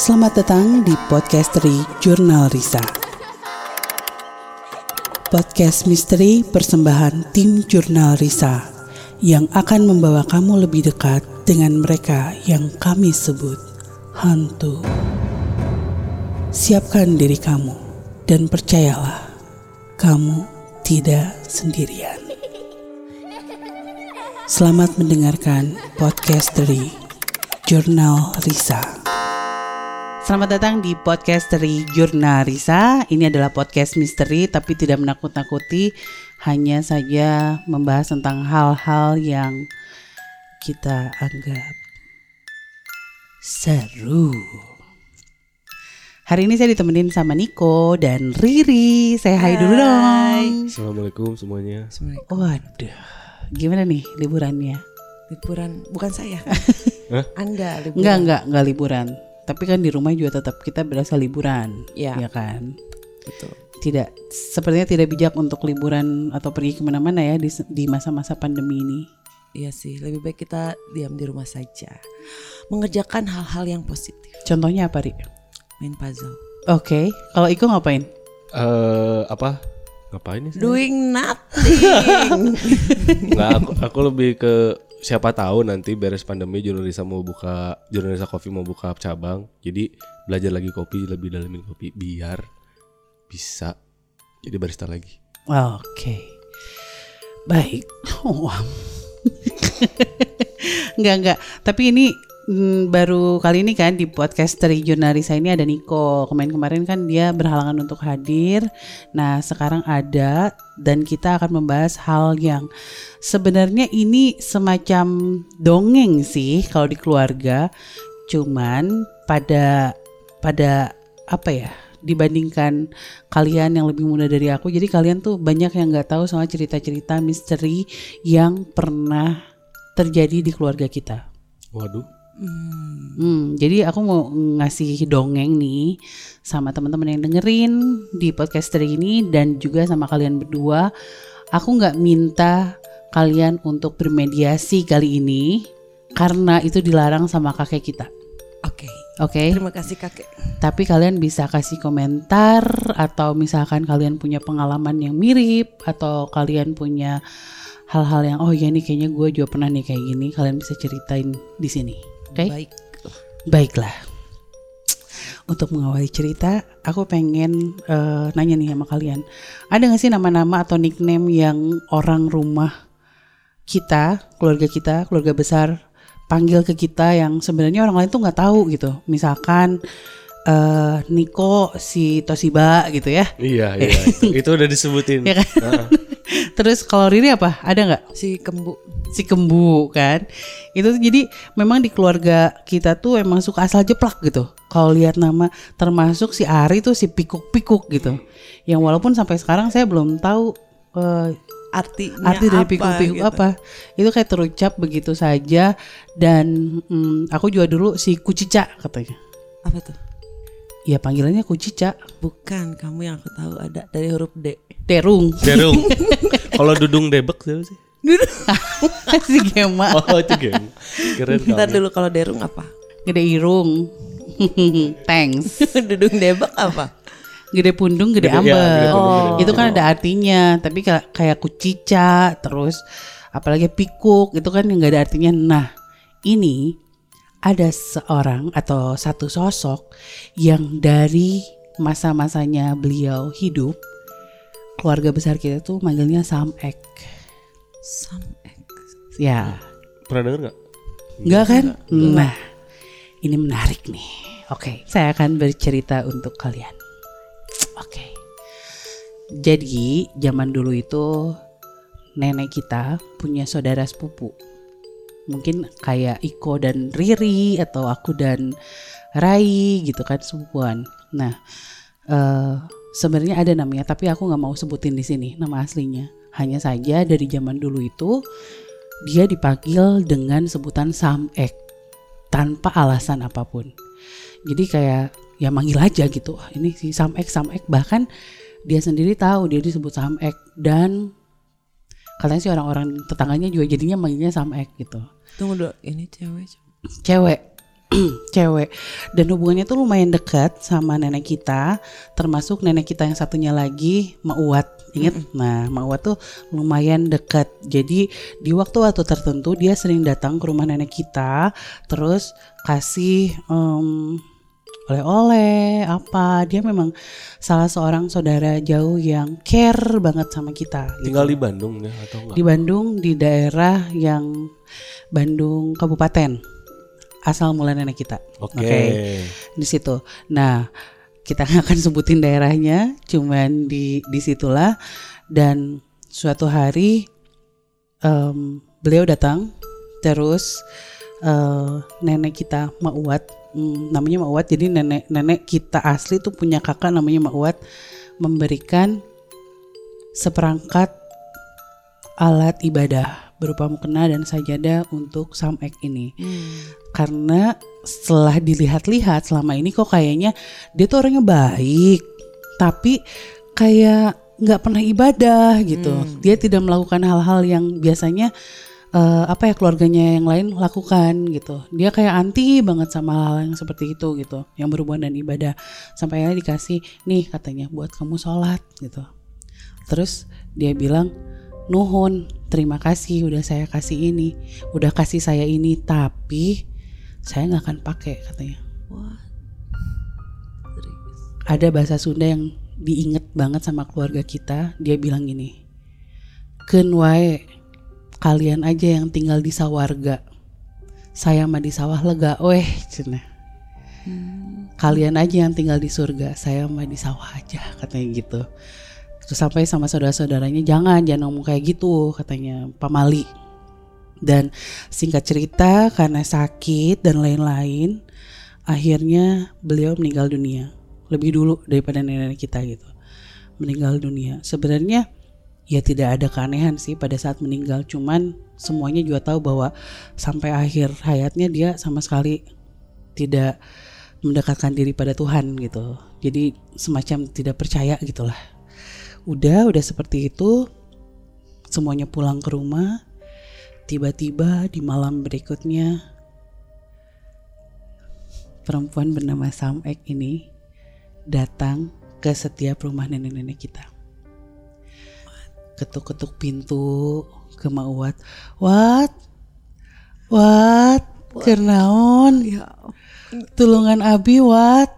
Selamat datang di Podcastery Jurnal Risa. Podcast misteri persembahan tim Jurnal Risa yang akan membawa kamu lebih dekat dengan mereka yang kami sebut hantu. Siapkan diri kamu dan percayalah, kamu tidak sendirian. Selamat mendengarkan podcast dari Jurnal Risa. Selamat datang di podcast dari Jurnal Risa. Ini adalah podcast misteri tapi tidak menakut-nakuti, hanya saja membahas tentang hal-hal yang kita anggap seru. Hari ini saya ditemenin sama Niko dan Riri. Saya hai dulu dong. Assalamualaikum semuanya. Assalamualaikum. Waduh, gimana nih liburannya? Liburan bukan saya. Hah? Anda liburan. Enggak, enggak, enggak liburan. Tapi kan di rumah juga tetap kita berasa liburan. Iya. Ya kan? Betul. Tidak, sepertinya tidak bijak untuk liburan atau pergi ke mana-mana ya di, di masa-masa pandemi ini. Iya sih, lebih baik kita diam di rumah saja. Mengerjakan hal-hal yang positif. Contohnya apa, Ri? Main puzzle. Oke, kalau Iko ngapain? Eh apa? Ngapain ya? Doing nothing. Nggak, aku, aku lebih ke siapa tahu nanti beres pandemi Jurnalisa mau buka Jurnalisa Coffee mau buka cabang. Jadi belajar lagi kopi, lebih dalamin kopi biar bisa jadi barista lagi. Oke. Baik. Wah. enggak, enggak. Tapi ini mm, baru kali ini kan di podcast dari Jurnalisa ini ada Niko. Kemarin-kemarin kan dia berhalangan untuk hadir. Nah, sekarang ada dan kita akan membahas hal yang sebenarnya ini semacam dongeng sih kalau di keluarga. Cuman pada pada apa ya? dibandingkan kalian yang lebih muda dari aku jadi kalian tuh banyak yang nggak tahu soal cerita-cerita misteri yang pernah terjadi di keluarga kita Waduh. Hmm, Hmm, jadi aku mau ngasih dongeng nih sama teman-teman yang dengerin di podcast ini dan juga sama kalian berdua. Aku nggak minta kalian untuk bermediasi kali ini karena itu dilarang sama kakek kita. Oke. Oke, Terima kasih kakek. tapi kalian bisa kasih komentar atau misalkan kalian punya pengalaman yang mirip atau kalian punya hal-hal yang oh ya nih kayaknya gue juga pernah nih kayak gini, kalian bisa ceritain di sini. Oke? Baik. Baiklah. Untuk mengawali cerita, aku pengen eh, nanya nih sama kalian. Ada gak sih nama-nama atau nickname yang orang rumah kita, keluarga kita, keluarga besar panggil ke kita yang sebenarnya orang lain tuh nggak tahu gitu. Misalkan eh Niko si Toshiba gitu ya. Iya, iya. itu, itu udah disebutin. Ya kan? Heeh. Terus kalau Riri apa? Ada nggak? Si kembu. si kembu kan itu jadi memang di keluarga kita tuh emang suka asal jeplak gitu kalau lihat nama termasuk si Ari tuh si pikuk-pikuk gitu yang walaupun sampai sekarang saya belum tahu eh, Artinya arti dari apa, pikuk-pikuk gitu. apa itu kayak terucap begitu saja dan mm, aku juga dulu si kucica katanya Apa tuh? Ya panggilannya kucica Bukan, kamu yang aku tahu ada dari huruf D. terung Derung. Kalau Dudung Debek siapa sih? si Gema Oh, itu game. Keren Ntar kamu. dulu kalau derung apa? gede irung thanks Dudung debak apa? gede pundung gede, Gede- ya, ambek gede pundung, oh gede itu kan ada artinya tapi kayak kayak kucica terus apalagi pikuk itu kan nggak ada artinya nah ini ada seorang atau satu sosok yang dari masa-masanya beliau hidup keluarga besar kita tuh manggilnya Samek Sam X. ya Pernah denger nggak? Enggak kan? Nah, ini menarik nih. Oke, saya akan bercerita untuk kalian. Oke. Jadi, zaman dulu itu nenek kita punya saudara sepupu. Mungkin kayak Iko dan Riri atau aku dan Rai gitu kan sepupuan. Nah, eh sebenarnya ada namanya tapi aku nggak mau sebutin di sini nama aslinya. Hanya saja dari zaman dulu itu dia dipanggil dengan sebutan Samek tanpa alasan apa pun. Jadi kayak ya manggil aja gitu. "Wah, Ini si Samek Samek bahkan dia sendiri tahu dia disebut Samek dan katanya sih orang-orang tetangganya juga jadinya manggilnya Samek gitu. Tunggu dulu, ini cewek. Cewek. Cewek. Dan hubungannya tuh lumayan dekat sama nenek kita termasuk nenek kita yang satunya lagi Mauwat inget nah Mauwat tuh lumayan dekat. Jadi di waktu-waktu tertentu dia sering datang ke rumah nenek kita terus kasih em, oleh-oleh apa dia memang salah seorang saudara jauh yang care banget sama kita gitu. Tinggal di Bandung ya atau enggak? di Bandung di daerah yang Bandung Kabupaten asal mula nenek kita Oke. di situ. Nah, kita nggak akan sebutin daerahnya, cuman di di situlah. Dan suatu hari em, beliau datang, terus eh, nenek kita Mauwat, hmm, namanya Mauwat. Jadi nenek nenek kita asli tuh punya kakak namanya Mauwat, memberikan seperangkat alat ibadah berupa mukena dan sajadah untuk Samek ini. Karena setelah dilihat-lihat selama ini kok kayaknya dia tuh orangnya baik tapi kayak nggak pernah ibadah gitu. Dia tidak melakukan hal-hal yang biasanya eh, apa ya keluarganya yang lain lakukan gitu. Dia kayak anti banget sama hal yang seperti itu gitu yang berhubungan dengan ibadah. Sampai akhirnya dikasih nih katanya buat kamu sholat gitu. Terus dia bilang nuhun terima kasih udah saya kasih ini udah kasih saya ini tapi saya nggak akan pakai katanya. Wah. ada bahasa Sunda yang diinget banget sama keluarga kita dia bilang gini "Keun wae kalian aja yang tinggal di sawarga saya mah di sawah lega weh cenah. Kalian aja yang tinggal di surga saya mah di sawah aja katanya gitu. Terus sampai sama saudara-saudaranya jangan jangan ngomong kayak gitu katanya pamali dan singkat cerita karena sakit dan lain-lain akhirnya beliau meninggal dunia. Lebih dulu daripada nenek kita gitu. Meninggal dunia. Sebenarnya ya tidak ada keanehan sih pada saat meninggal. Cuman semuanya juga tahu bahwa sampai akhir hayatnya dia sama sekali tidak mendekatkan diri pada Tuhan gitu. Jadi semacam tidak percaya gitulah. Udah udah seperti itu. Semuanya pulang ke rumah. Tiba-tiba di malam berikutnya perempuan bernama Samek ini datang ke setiap rumah nenek-nenek kita ketuk-ketuk pintu ke Mauwat Wat? Wat? Kernaon? Ya. tulungan Abi Wat?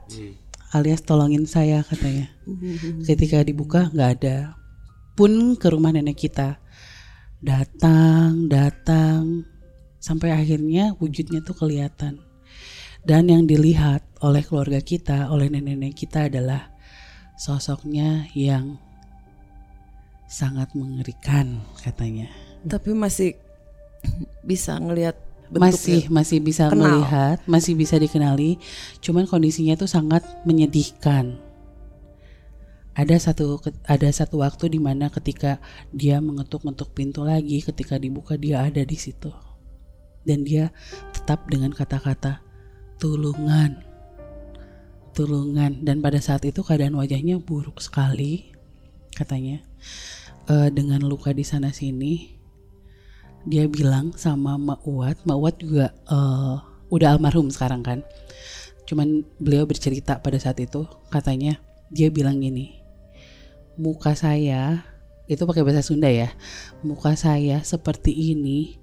Alias tolongin saya katanya. Ketika dibuka nggak ada. Pun ke rumah nenek kita. Datang datang. Sampai akhirnya wujudnya tuh kelihatan. Dan yang dilihat oleh keluarga kita oleh nenek-nenek kita adalah sosoknya yang sangat mengerikan katanya. Tapi masih bisa ngelihat masih masih bisa Kenal. melihat masih bisa dikenali. Cuman kondisinya tuh sangat menyedihkan. Ada satu ada satu waktu di mana ketika dia mengetuk-ngetuk pintu lagi ketika dibuka dia ada di situ. Dan dia tetap dengan kata-kata tulungan tulungan. Dan pada saat itu keadaan wajahnya buruk sekali katanya Eh, dengan luka di sana sini dia bilang sama Mak Uwat, Mak Uwat juga eh, udah almarhum sekarang kan. Cuman beliau bercerita pada saat itu katanya dia bilang gini, muka saya itu pakai bahasa Sunda ya, muka saya seperti ini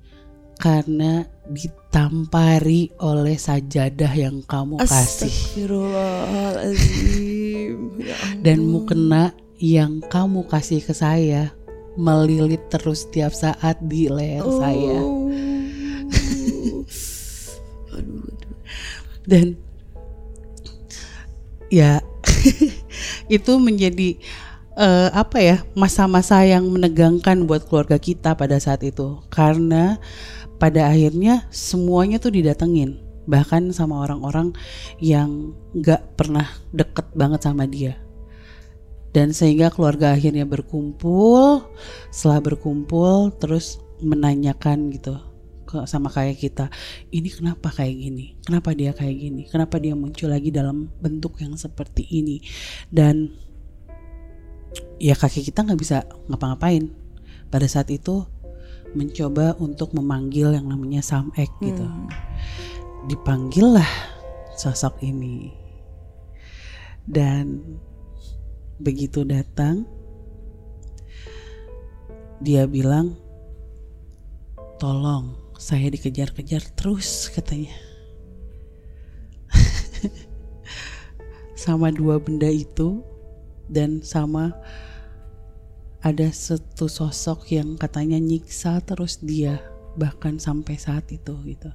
karena ditampari oleh sajadah yang kamu kasih Astagfirullahaladzim. Ya dan mukena yang kamu kasih ke saya melilit terus tiap saat di leher saya. Oh. aduh, aduh. dan ya itu menjadi eh, apa ya masa-masa yang menegangkan buat keluarga kita pada saat itu karena pada akhirnya semuanya tuh didatengin bahkan sama orang-orang yang nggak pernah deket banget sama dia dan sehingga keluarga akhirnya berkumpul setelah berkumpul terus menanyakan gitu sama kayak kita ini kenapa kayak gini? Kenapa dia kayak gini? Kenapa dia muncul lagi dalam bentuk yang seperti ini? Dan ya kaki kita nggak bisa ngapa-ngapain. Pada saat itu mencoba untuk memanggil yang namanya Samek gitu. Dipanggillah sosok ini. Dan begitu datang dia bilang tolong saya dikejar-kejar terus katanya. Sama dua benda itu dan sama ada satu sosok yang katanya nyiksa terus dia bahkan sampai saat itu gitu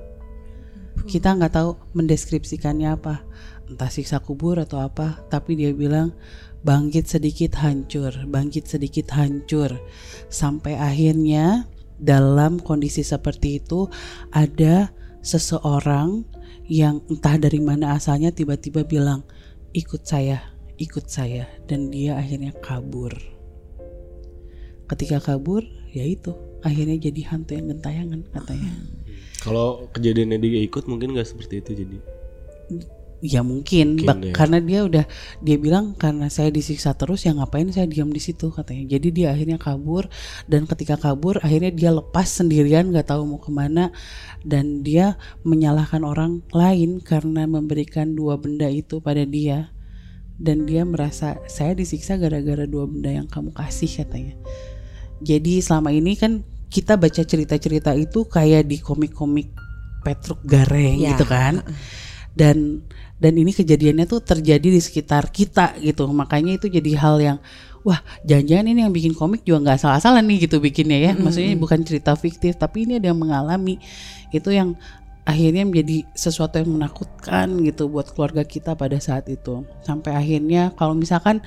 kita nggak tahu mendeskripsikannya apa. Entah siksa kubur atau apa tapi dia bilang bangkit sedikit hancur. Bangkit sedikit hancur. Sampai akhirnya dalam kondisi seperti itu ada seseorang yang entah dari mana asalnya tiba-tiba bilang ikut saya ikut saya. Dan dia akhirnya kabur. Ketika kabur ya itu. Akhirnya jadi hantu yang gentayangan katanya Kalau kejadiannya dia ikut mungkin nggak seperti itu jadi. ya mungkin, Mungkin, bak- ya. karena dia udah dia bilang karena saya disiksa terus ya ngapain saya diam di situ katanya jadi dia akhirnya kabur dan ketika kabur akhirnya dia lepas sendirian nggak tahu mau ke mana dan dia menyalahkan orang lain karena memberikan dua benda itu pada dia dan dia merasa saya disiksa gara-gara dua benda yang kamu kasih katanya jadi selama ini kan kita baca cerita-cerita itu kayak di komik-komik Petruk Gareng Ya. gitu kan. Dan dan ini kejadiannya tuh terjadi di sekitar kita gitu. Makanya itu jadi hal yang wah jangan-jangan ini yang bikin komik juga nggak salah-salah nih gitu bikinnya ya. Maksudnya bukan cerita fiktif tapi ini ada yang mengalami. Itu yang akhirnya menjadi sesuatu yang menakutkan gitu buat keluarga kita pada saat itu. Sampai akhirnya kalau misalkan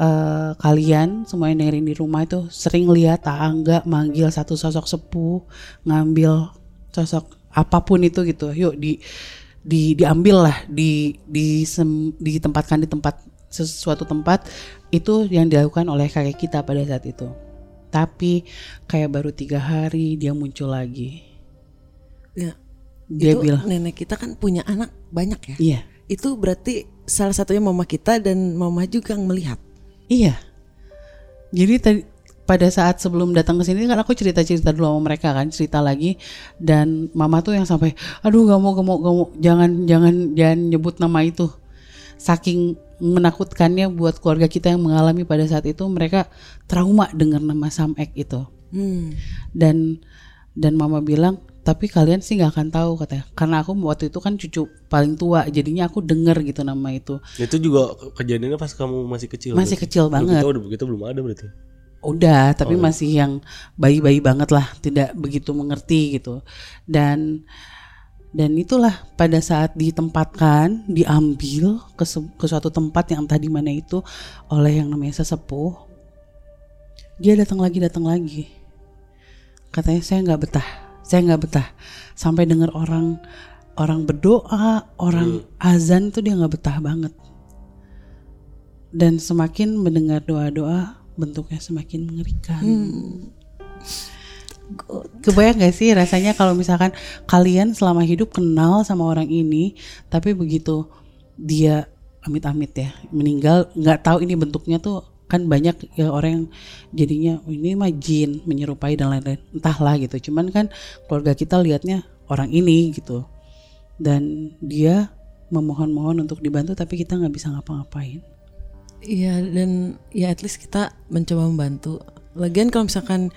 eh, kalian semua yang dengerin di rumah itu sering lihat tangga manggil satu sosok sepuh ngambil sosok apa pun itu gitu yuk di di diambil lah di di sem- ditempatkan di tempat sesuatu tempat itu yang dilakukan oleh kakek kita pada saat itu tapi kayak baru tiga hari dia muncul lagi Ya, dia itu bilang nenek kita kan punya anak banyak ya. iya Itu berarti salah satunya mama kita dan mama juga yang melihat. Iya. Jadi tadi pada saat sebelum datang ke sini kan aku cerita-cerita dulu sama mereka kan, cerita lagi dan mama tuh yang sampai aduh gak mau gak mau gak mau jangan jangan jangan nyebut nama itu. Saking menakutkannya buat keluarga kita yang mengalami pada saat itu mereka trauma dengar nama Sam Ek itu. Hmm. Dan dan mama bilang tapi kalian sih nggak akan tahu katanya karena aku waktu itu kan cucu paling tua jadinya aku denger gitu nama itu Itu juga ke- kejadiannya pas kamu masih kecil. masih berarti? kecil banget Kita udah begitu belum ada berarti. Udah, tapi Oh, iya. masih yang bayi-bayi banget lah, tidak begitu mengerti gitu. Dan dan itulah pada saat ditempatkan, diambil ke, ke suatu tempat yang entah di mana itu oleh yang namanya sesepuh. Dia datang lagi, datang lagi. Katanya saya nggak betah, saya nggak betah. Sampai dengar orang orang berdoa, orang azan tuh dia nggak betah banget. Dan semakin mendengar doa-doa, bentuknya semakin mengerikan. Kebayang gak sih rasanya kalau misalkan kalian selama hidup kenal sama orang ini, tapi begitu dia amit-amit ya meninggal, nggak tahu ini bentuknya tuh kan banyak ya orang yang jadinya "Oh, ini mah jin menyerupai dan lain-lain, entahlah gitu. Cuman kan keluarga kita lihatnya orang ini gitu, dan dia memohon-mohon untuk dibantu, tapi kita nggak bisa ngapa-ngapain. Iya dan ya at least kita mencoba membantu. Lagian kalau misalkan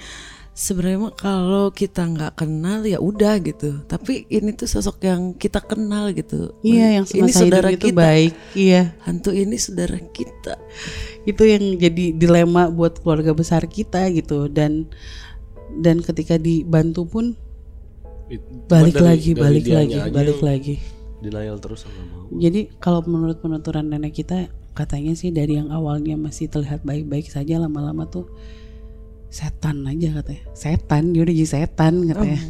sebenarnya kalau kita nggak kenal ya udah gitu. Tapi ini tuh sosok yang kita kenal gitu. Iya, yang ini semasa saudara hidup itu kita. baik. Iya. Hantu ini saudara kita. itu yang jadi dilema buat keluarga besar kita gitu dan dan ketika dibantu pun It- balik dari- lagi dari balik lagi balik lagi Denial terus nggak mau. jadi kalau menurut penuturan nenek kita katanya sih dari yang awalnya masih terlihat baik-baik saja lama-lama tuh setan aja katanya. Setan dia udah jadi setan katanya.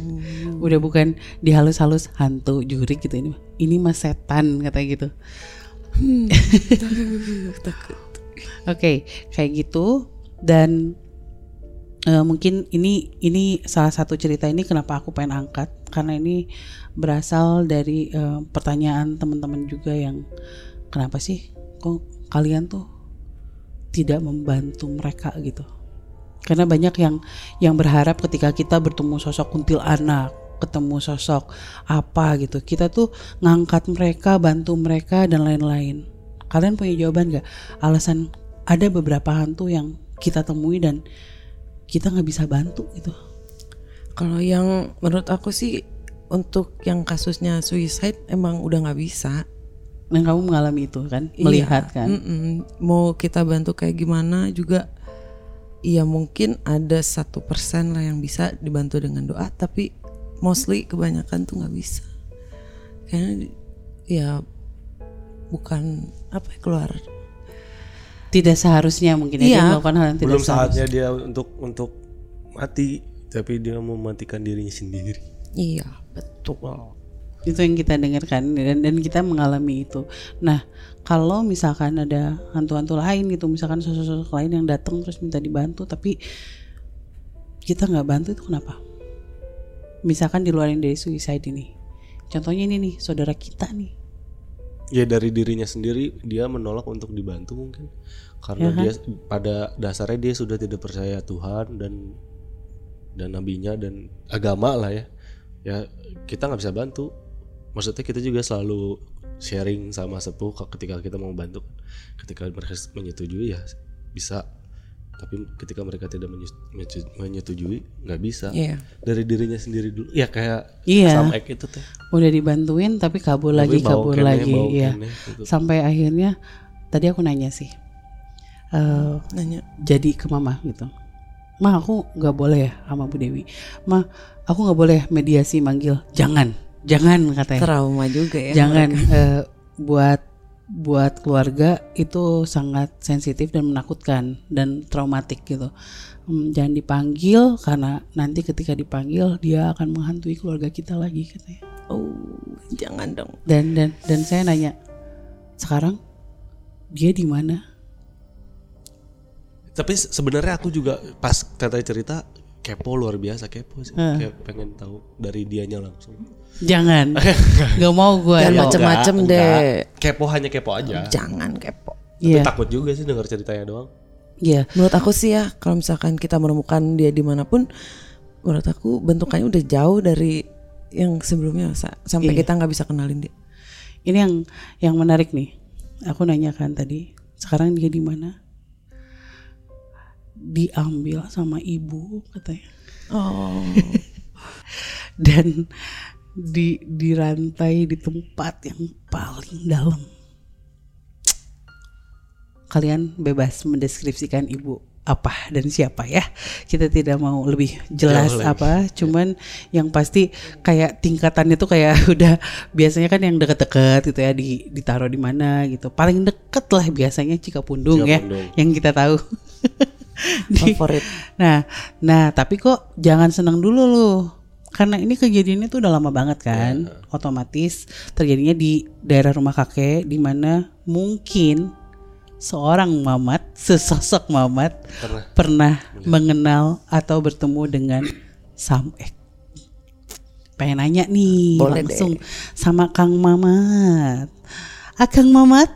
Udah bukan dihalus-halus hantu jurik gitu ini ini mah setan katanya gitu. Takut. Oke, kayak gitu. Dan eh, mungkin ini ini salah satu cerita ini kenapa aku pengen angkat. Karena ini berasal dari eh, pertanyaan teman-teman juga yang kenapa sih kok kalian tuh tidak membantu mereka? gitu. Karena banyak yang yang berharap ketika kita bertemu sosok kuntilanak, ketemu sosok apa gitu kita tuh ngangkat mereka bantu mereka dan lain-lain kalian punya jawaban gak alasan ada beberapa hantu yang kita temui dan kita nggak bisa bantu gitu Kalau yang menurut aku sih untuk yang kasusnya suicide emang udah nggak bisa. dan kamu mengalami itu kan Iya. melihat kan Mm-mm. Mau kita bantu kayak gimana juga, ya mungkin ada satu persen lah yang bisa dibantu dengan doa, tapi mostly kebanyakan tuh nggak bisa. Karena di- ya bukan apa ya, keluar. tidak seharusnya mungkin ya dia Iya. melakukan hal yang tidak Belum seharusnya saatnya dia untuk untuk mati, tapi dia mematikan dirinya sendiri. Iya betul. itu yang kita dengarkan dan dan kita mengalami itu. Nah, kalau misalkan ada hantu-hantu lain gitu, misalkan sosok-sosok lain yang datang terus minta dibantu, tapi kita nggak bantu itu kenapa? Misalkan di luar dari suicide ini, contohnya ini nih saudara kita nih, Ya dari dirinya sendiri dia menolak untuk dibantu mungkin karena dia pada dasarnya dia sudah tidak percaya Tuhan dan dan nabinya dan agama lah ya. Ya kita nggak bisa bantu. Maksudnya kita juga selalu sharing sama sepuh ketika kita mau bantu. Ketika mereka menyetujui ya bisa. Tapi ketika mereka tidak menye- menye- menyetujui nggak bisa. Iya. Dari dirinya sendiri dulu. Ya kayak Iya. sama ek itu teh. udah dibantuin tapi kabur lagi, bau kabur kene, lagi, ya. kene, gitu. Sampai akhirnya tadi aku nanya sih, eh, Nanya. jadi ke mama gitu. Ma aku nggak boleh ya sama Bu Dewi. Ma aku nggak boleh mediasi manggil. Jangan, jangan katanya. Trauma juga ya. jangan eh, buat buat keluarga itu sangat sensitif dan menakutkan dan traumatik gitu. Hmm, jangan dipanggil karena nanti ketika dipanggil dia akan menghantui keluarga kita lagi katanya. Oh, jangan dong. Dan dan dan saya nanya sekarang dia di mana? Tapi se- sebenarnya aku juga pas Tete cerita kepo luar biasa kepo sih. Kayak pengen tahu dari dianya langsung. Jangan, nggak mau gue. Jangan Ya, macem-macem deh. enggak. Kepo hanya kepo aja. Jangan kepo. Tapi Iya, takut juga sih dengar ceritanya doang. iya. Menurut aku sih ya, kalau misalkan kita menemukan dia di mana pun, menurut aku bentukannya udah jauh dari yang sebelumnya sa- sampai Iya. kita nggak bisa kenalin dia. Ini yang yang menarik nih. Aku nanyakan tadi, sekarang dia di mana? Diambil sama ibu katanya. Oh, Dan di dirantai di tempat yang paling dalam. Kalian bebas mendeskripsikan ibu apa dan siapa ya. Kita tidak mau lebih jelas Jauh lagi. apa, cuman yang pasti kayak tingkatannya tuh kayak udah biasanya kan yang deket-deket gitu ya di ditaruh di mana gitu. Paling deket lah biasanya Cikapundung ya Cikapundung. yang kita tahu. Di- favorit. Nah, nah tapi kok jangan senang dulu loh. Karena ini kejadiannya tuh udah lama banget kan. Otomatis terjadinya di daerah rumah kakek di mana mungkin seorang mamat, sesosok mamat Pernah. pernah mengenal atau bertemu dengan Samek. Pengen nanya nih Boleh langsung sama Kang Mamat. Akang Mamat.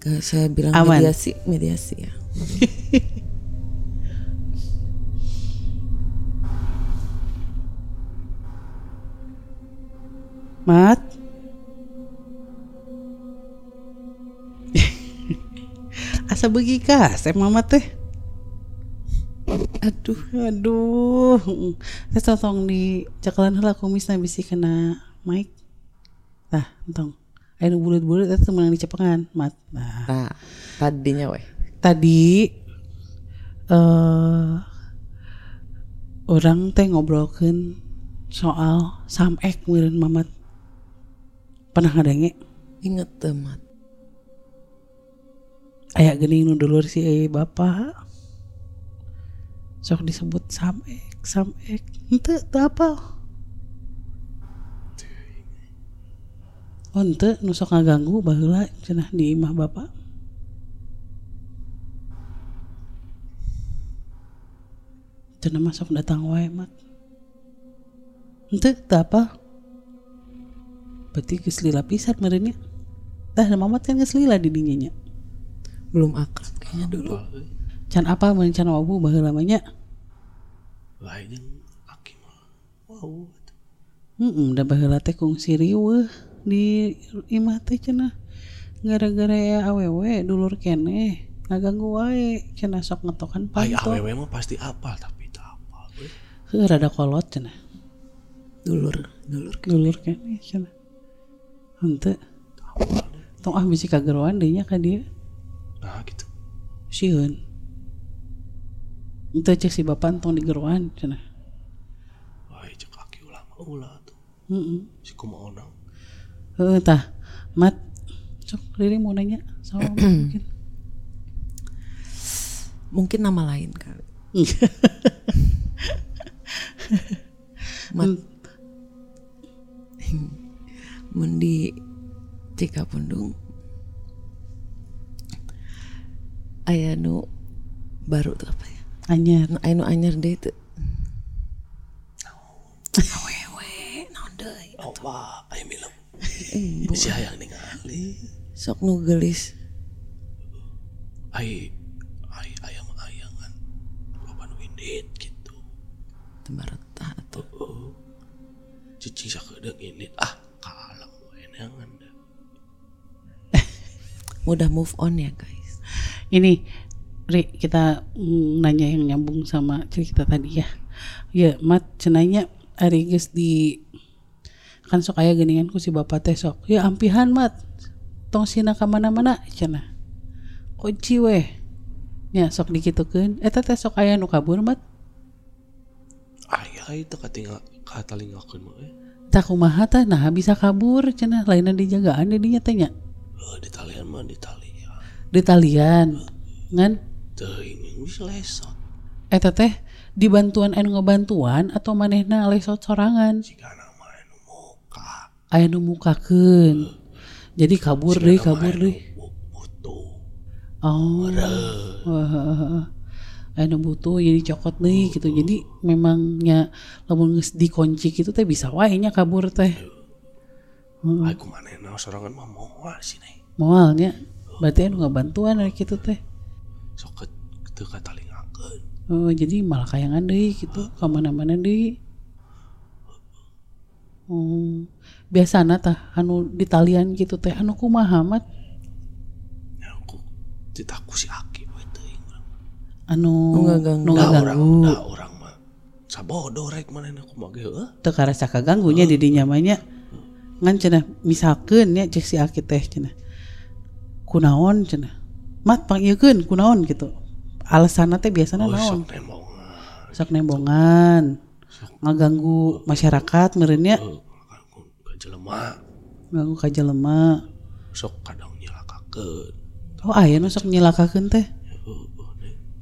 Kayak saya bilang Aman. mediasi, mediasi ya. Mat. Asa begi kasep mama teh. Aduh, aduh. Saya tolong di cakalan heula kumisna bisi kena mic. Tah, entong. Nu bulut-bulut eta temen dicepengan, Mat. Nah, Nah, tadinya weh. Tadi eh orang teh ngobrolkeun soal samek meureun Mamat. Pernah ngadenge? Ingat temat. Aya geuning nu dulur si eh, bapak. Sok disebut samek, samek. Teu apa. Oh henteu nu sok ngaganggu baheula cenah di imah bapak. Cenah mah sok datang wae mat. Henteu teu apa. Berarti geus lila pisan meureunnya. Tah mamat kan geus lila di dinya nya. Belum akrab kayaknya dulu. Can apa can wabu baheula mah nya? Lain aki mah. Wow. Hmm, da baheula teh kungsi riweuh di imah teh cenah. Gara-gara ya awewe dulur kene ngaganggu wae cenah sok ngetokan panto. awewe mah pasti apal tapi tak. Heuh rada kolot cenah. dulur dulur Dulur kene cenah. Henteu. Tong ah bisi kageroan deui nya ka dieu. Nah gitu. Sieun. Henteu cek si bapan tong digeroan cenah. Wah, cek kaki ulah mah ulah tuh. Heeh. Si kumaha onang. Heeh tah. Mat sok Riri mau nanya sama mungkin. mungkin nama lain kali Mat mun di Cikapundung aya nu baru tuh apa ya Anyar. nu aya nu anyar deh itu awewe naon deui Allah, ayo milam. Eh, Si hayang ningali. sok nu gelis Ai ai ayam ayangan. Loba nu indit tembaretah atuh Heeh. Cicing sakedeung indit. Ah, kalang we neangan da. mudah move on ya guys Ini Ri kita nanya yang nyambung sama cerita tadi ya. Ya, Mat cenanya ari geus di kan sok aya geuningan ku si bapak teh sok. Ya ampihan Mat. Tong sina ka mana-mana cenah. Kunci weh. Ya sok dikitukeun. Eta teh sok aya nu kabur Mat. Aya itu katinggal katalingakeun mah eh. Tak kumaha teh nah bisa kabur cenah lainna dijagaan di dinya teh nya. Eh, di talian mah di talian. Di talian. Ngan Teuing bisa lesot. eta teh dibantuan anu ngebantuan atau manehna lesot sorangan. Jika nama anu muka. aya nu mukakeun jadi kabur deh kabur deh oh Wah, aya nu butuh jadi cokot deh gitu. Jadi memangnya lamun dikunci gitu teh bisa wae nya kabur teh. Aku manehna sorangan mah moal sih nih. moalnya? Berarti anu ngabantuan ari kitu teh. Sok ke teu katalingakeun. oh jadi malah kayangan deh gitu. Ka mana-mana deh. Oh, biasana tah anu di talian gitu teh anu kumaha mat? Ya aku ditaku si teuing. Anu orang, ngaganggu. da orang mah. Sabodo rek manehna kumaha ge heuh. teu karasa kaganggunya di dinya mah nya. Ngan cenah misalkeun nya cek si aki teh cenah. Kunaon cenah. Mat panggilkeun kunaon gitu. Alasanna teh biasana Oh, naon? sok nembongan. sok nembongan. Ngaganggu masyarakat ka jelema ngaganggu ka jelema sok kadang nyelakakeun. oh aya nu sok nyelakakeun teh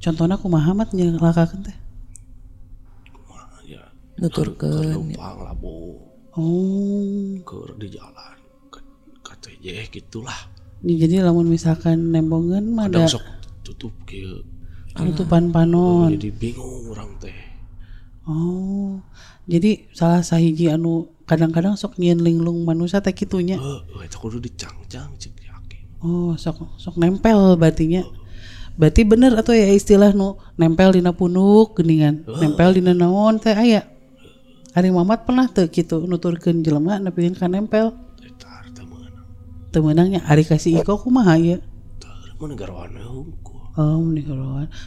Heuh, nih contohna kumaha mat nyelakakeun teh kumaha ya. nuturkeun Numpang labu oh ke di jalan ke ke TJ gitulah. Ini jadi lamun misalkan nembongan mah Kadang ada sok tutup kieu. tutupan panon Jadi bingung orang teh. Oh, jadi salah sahiji anu kadang-kadang sok nyieun linglung manusia teh kitunya. Heeh, eta kudu dicangcang cek yakin. Oh, sok sok nempel berarti nya. Berarti bener atau ya istilah nu nempel dina punuk geuningan. Nempel dina naon teh aya. Ari Mamat pernah teu kitu nuturkeun jelema nepikeun ka nempel. Eta teh meunang. Teu meunangnya ari kasih iko kumaha ya. Teu mun negarawan hungkul. Oh.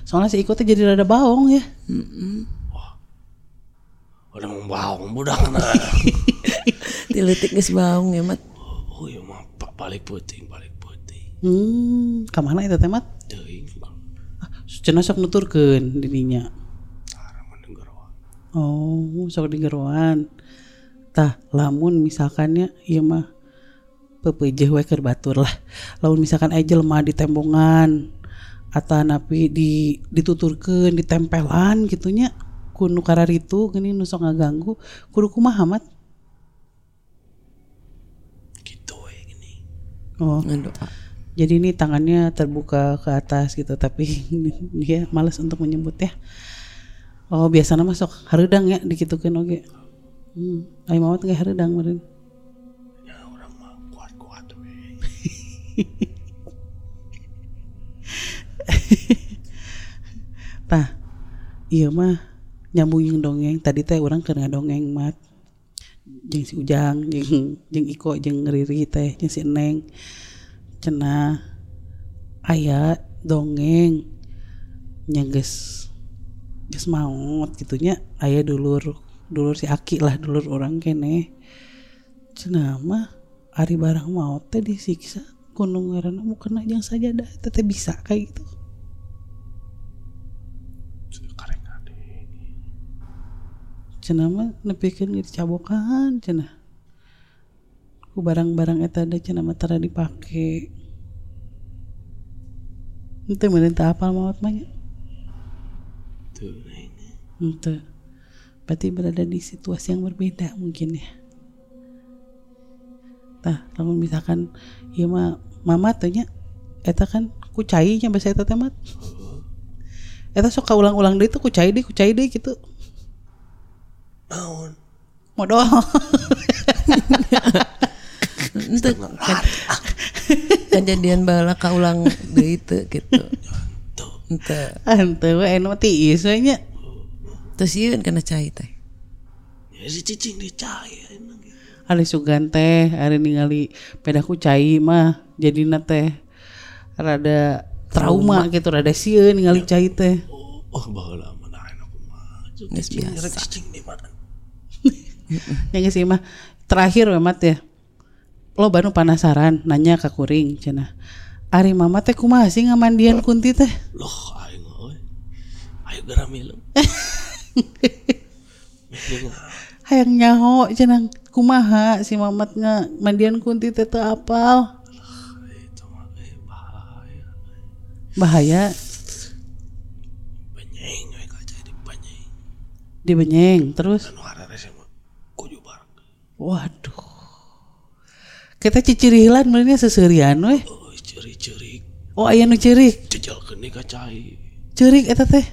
Soalnya si Iko teh jadi rada baong ya. Udah mau baung budak nah. Tiletik geus baung ya mat Oh iya mah balik puting balik puting. Hmm, ka mana eta cenah sok nuturkeun dirinya. Oh, sok digeroan. Tah, lamun misalkannya ieu mah pepeujeuh we keur batur lah. Lamun misalkan aya jelema di tembongan atau napi di dituturkeun ditempelan gitunya ku nu kararitu gini nu sok ngaganggu kudu kumaha mat? Gitu we gini. Oh, ngadoa jadi ini tangannya terbuka ke atas gitu tapi dia malas untuk menyebut ya. Oh, biasanya masuk hareudang ya dikitukeun oge. Hmm, ai mawat ge hareudang meureun. Ya orang mah kuat-kuat we. Tah, iya mah nyambung yang dongeng tadi teh orang keur ngadongeng mat. jeung si Ujang jeung jeung Iko jeung Riri teh jeung si Neng cenah aya dongeng nya geus maot gitunya aya dulur dulur si Aki lah dulur orang kene. Cenah mah ari barang maot teh disiksa gunung ngaranna mau kena jeung sajadah teh teh bisa kayak gitu. Cenah mah nepikeun dicabokan cenah barang-barang eta da cenah mah tara dipake Ente apal maot mah nya. Tuh. Ente. Berarti berada di situasi yang berbeda mungkin ya. Tah, lamun misalkan ieu mah mama teh nya eta kan kucai nya bahasa eta teh mah. Eta sok kaulang-ulang deui tuh kucai deui, kucai deui gitu. Naon? Modal. Ente kan, kejadian bala kaulang deui teu gitu. Ente. Ante we anu mah tiis we nya. Terus ieu kana cai teh. Ya si cicing dicaya Ari sugan teh, ari ningali peda kucai mah jadina teh rada trauma gitu, rada sieun ningali cai teh. Oh, baheula mah aku mah. Geus biasa. Cicing di mana? Yang sih mah terakhir mat ya. Lo baru penasaran nanya ke kuring cenah. Ari mama teh kumaha sih ngamandian kunti teh? Loh, aing euy. Ayo geura milem. Hayang nyaho cenah kumaha si mamat nga mandian kunti teh teu apal. Eh, bahaya. Bahaya Benyeng we kaca di benyeng. di Benyeng terus. Anu harare mah kuju bareng. Kita cicirihilan mulanya seseurian we. Oh, ceri-ceri Oh aya nu ceurik. jejalkeun di kacai. Ceurik eta teh.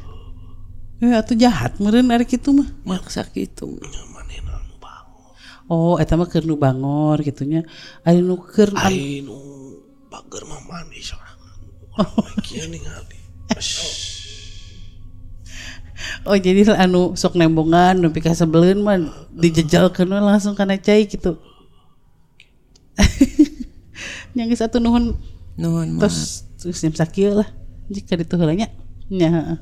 Eh atuh jahat meureun ari kitu mah. Maksa gitu. Manehna anu bangun. Oh, eta mah keur nu bangor gitunya. Ari nu keur Ai nu bager mah mandi sorangan. Orang kieu ningali. Oh, jadi anu sok nembongan nepi ka sebeleun mah dijejalkeun we langsung kana cai gitu. Yang geus atuh nuhun Nuhun maaf. tos terus jam sakieu lah. Jika ditu heula nya. Nya. heeh.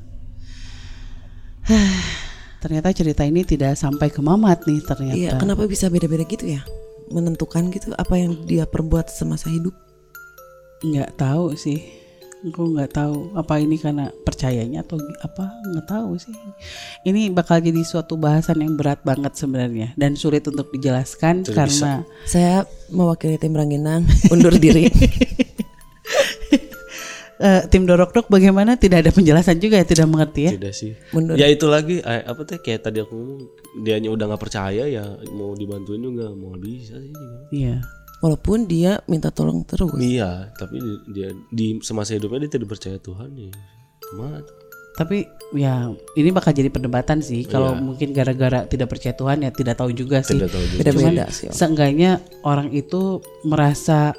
Ternyata cerita ini tidak sampai ke Mamat nih ternyata. Iya, kenapa bisa beda-beda gitu ya? Menentukan gitu apa yang dia perbuat semasa hidup. nggak tahu sih aku nggak tahu apa ini karena percayanya atau apa nggak tahu sih ini bakal jadi suatu bahasan yang berat banget sebenarnya dan sulit untuk dijelaskan karena Saya mewakili tim Ranginang undur diri. eh, tim dorok dok bagaimana tidak ada penjelasan juga ya tidak mengerti ya Tidak sih. Mundur. Ya itu lagi eh, apa teh kayak tadi aku ngomong dianya udah nggak percaya ya mau dibantuin juga mau bisa sih. iya Walaupun dia minta tolong terus. Iya, tapi di- dia di semasa hidupnya dia tidak percaya Tuhan ya. Cuma tapi ya ini bakal jadi perdebatan sih kalau Iya. mungkin gara-gara tidak percaya Tuhan ya tidak tahu juga sih tidak tahu juga. Beda-beda sih. Om. seenggaknya orang itu merasa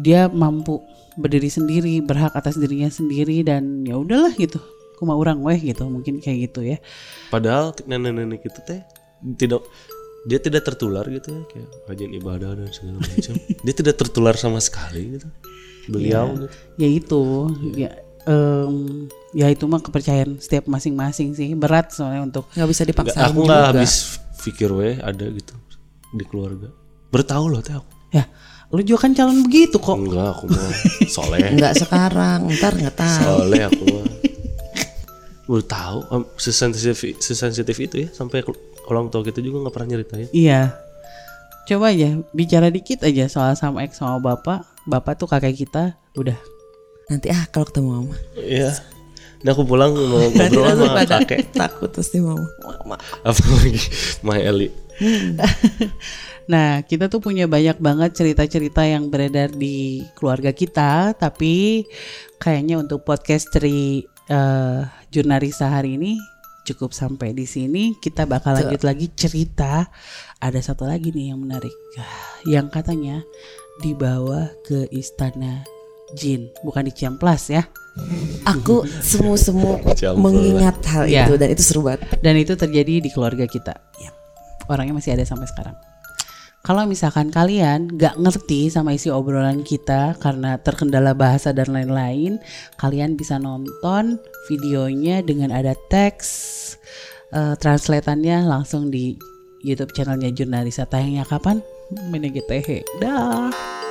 dia mampu berdiri sendiri berhak atas dirinya sendiri dan ya udahlah gitu kuma orang weh gitu mungkin kayak gitu ya Padahal nenek-nenek itu teh tidak dia tidak tertular gitu ya kayak rajin ibadah dan segala macam. dia tidak tertular sama sekali gitu. Beliau gitu. ya itu ya em, ya itu mah kepercayaan setiap masing-masing sih berat soalnya untuk Nggak bisa dipaksa. aku nggak habis pikir weh ada gitu di keluarga. Bertahu loh teh aku. ya lu juga kan calon begitu kok Enggak, aku mah soleh. Nggak sekarang, ntar nggak tahu. Soleh aku mah. Baru tahu em, sesensitif sesensitif itu ya sampai orang tua kita juga nggak pernah nyeritain. Iya. Coba aja bicara dikit aja soal sama ex sama bapak. Bapak tuh kakek kita udah. Nanti ah kalau ketemu mama. Iya. Nah aku pulang mau ngobrol sama kakek. takut terus di mama. Mama. Apalagi Mah Eli. Nah, kita tuh punya banyak banget cerita-cerita yang beredar di keluarga kita, tapi kayaknya untuk podcast dari eh, Jurnarisa hari ini cukup sampai di sini. Kita bakal lanjut lagi cerita. Ada satu lagi nih yang menarik, yang katanya dibawa ke istana jin, bukan di Ciamplas ya. Aku semu-semu mengingat hal Ya. itu dan itu seru banget. Dan itu terjadi di keluarga kita. orangnya masih ada sampai sekarang. Kalau misalkan kalian gak ngerti sama isi obrolan kita karena terkendala bahasa dan lain-lain, kalian bisa nonton videonya dengan ada teks uh, translatannya langsung di YouTube channelnya Jurnalisa. Tayangnya kapan? Menegit Dah.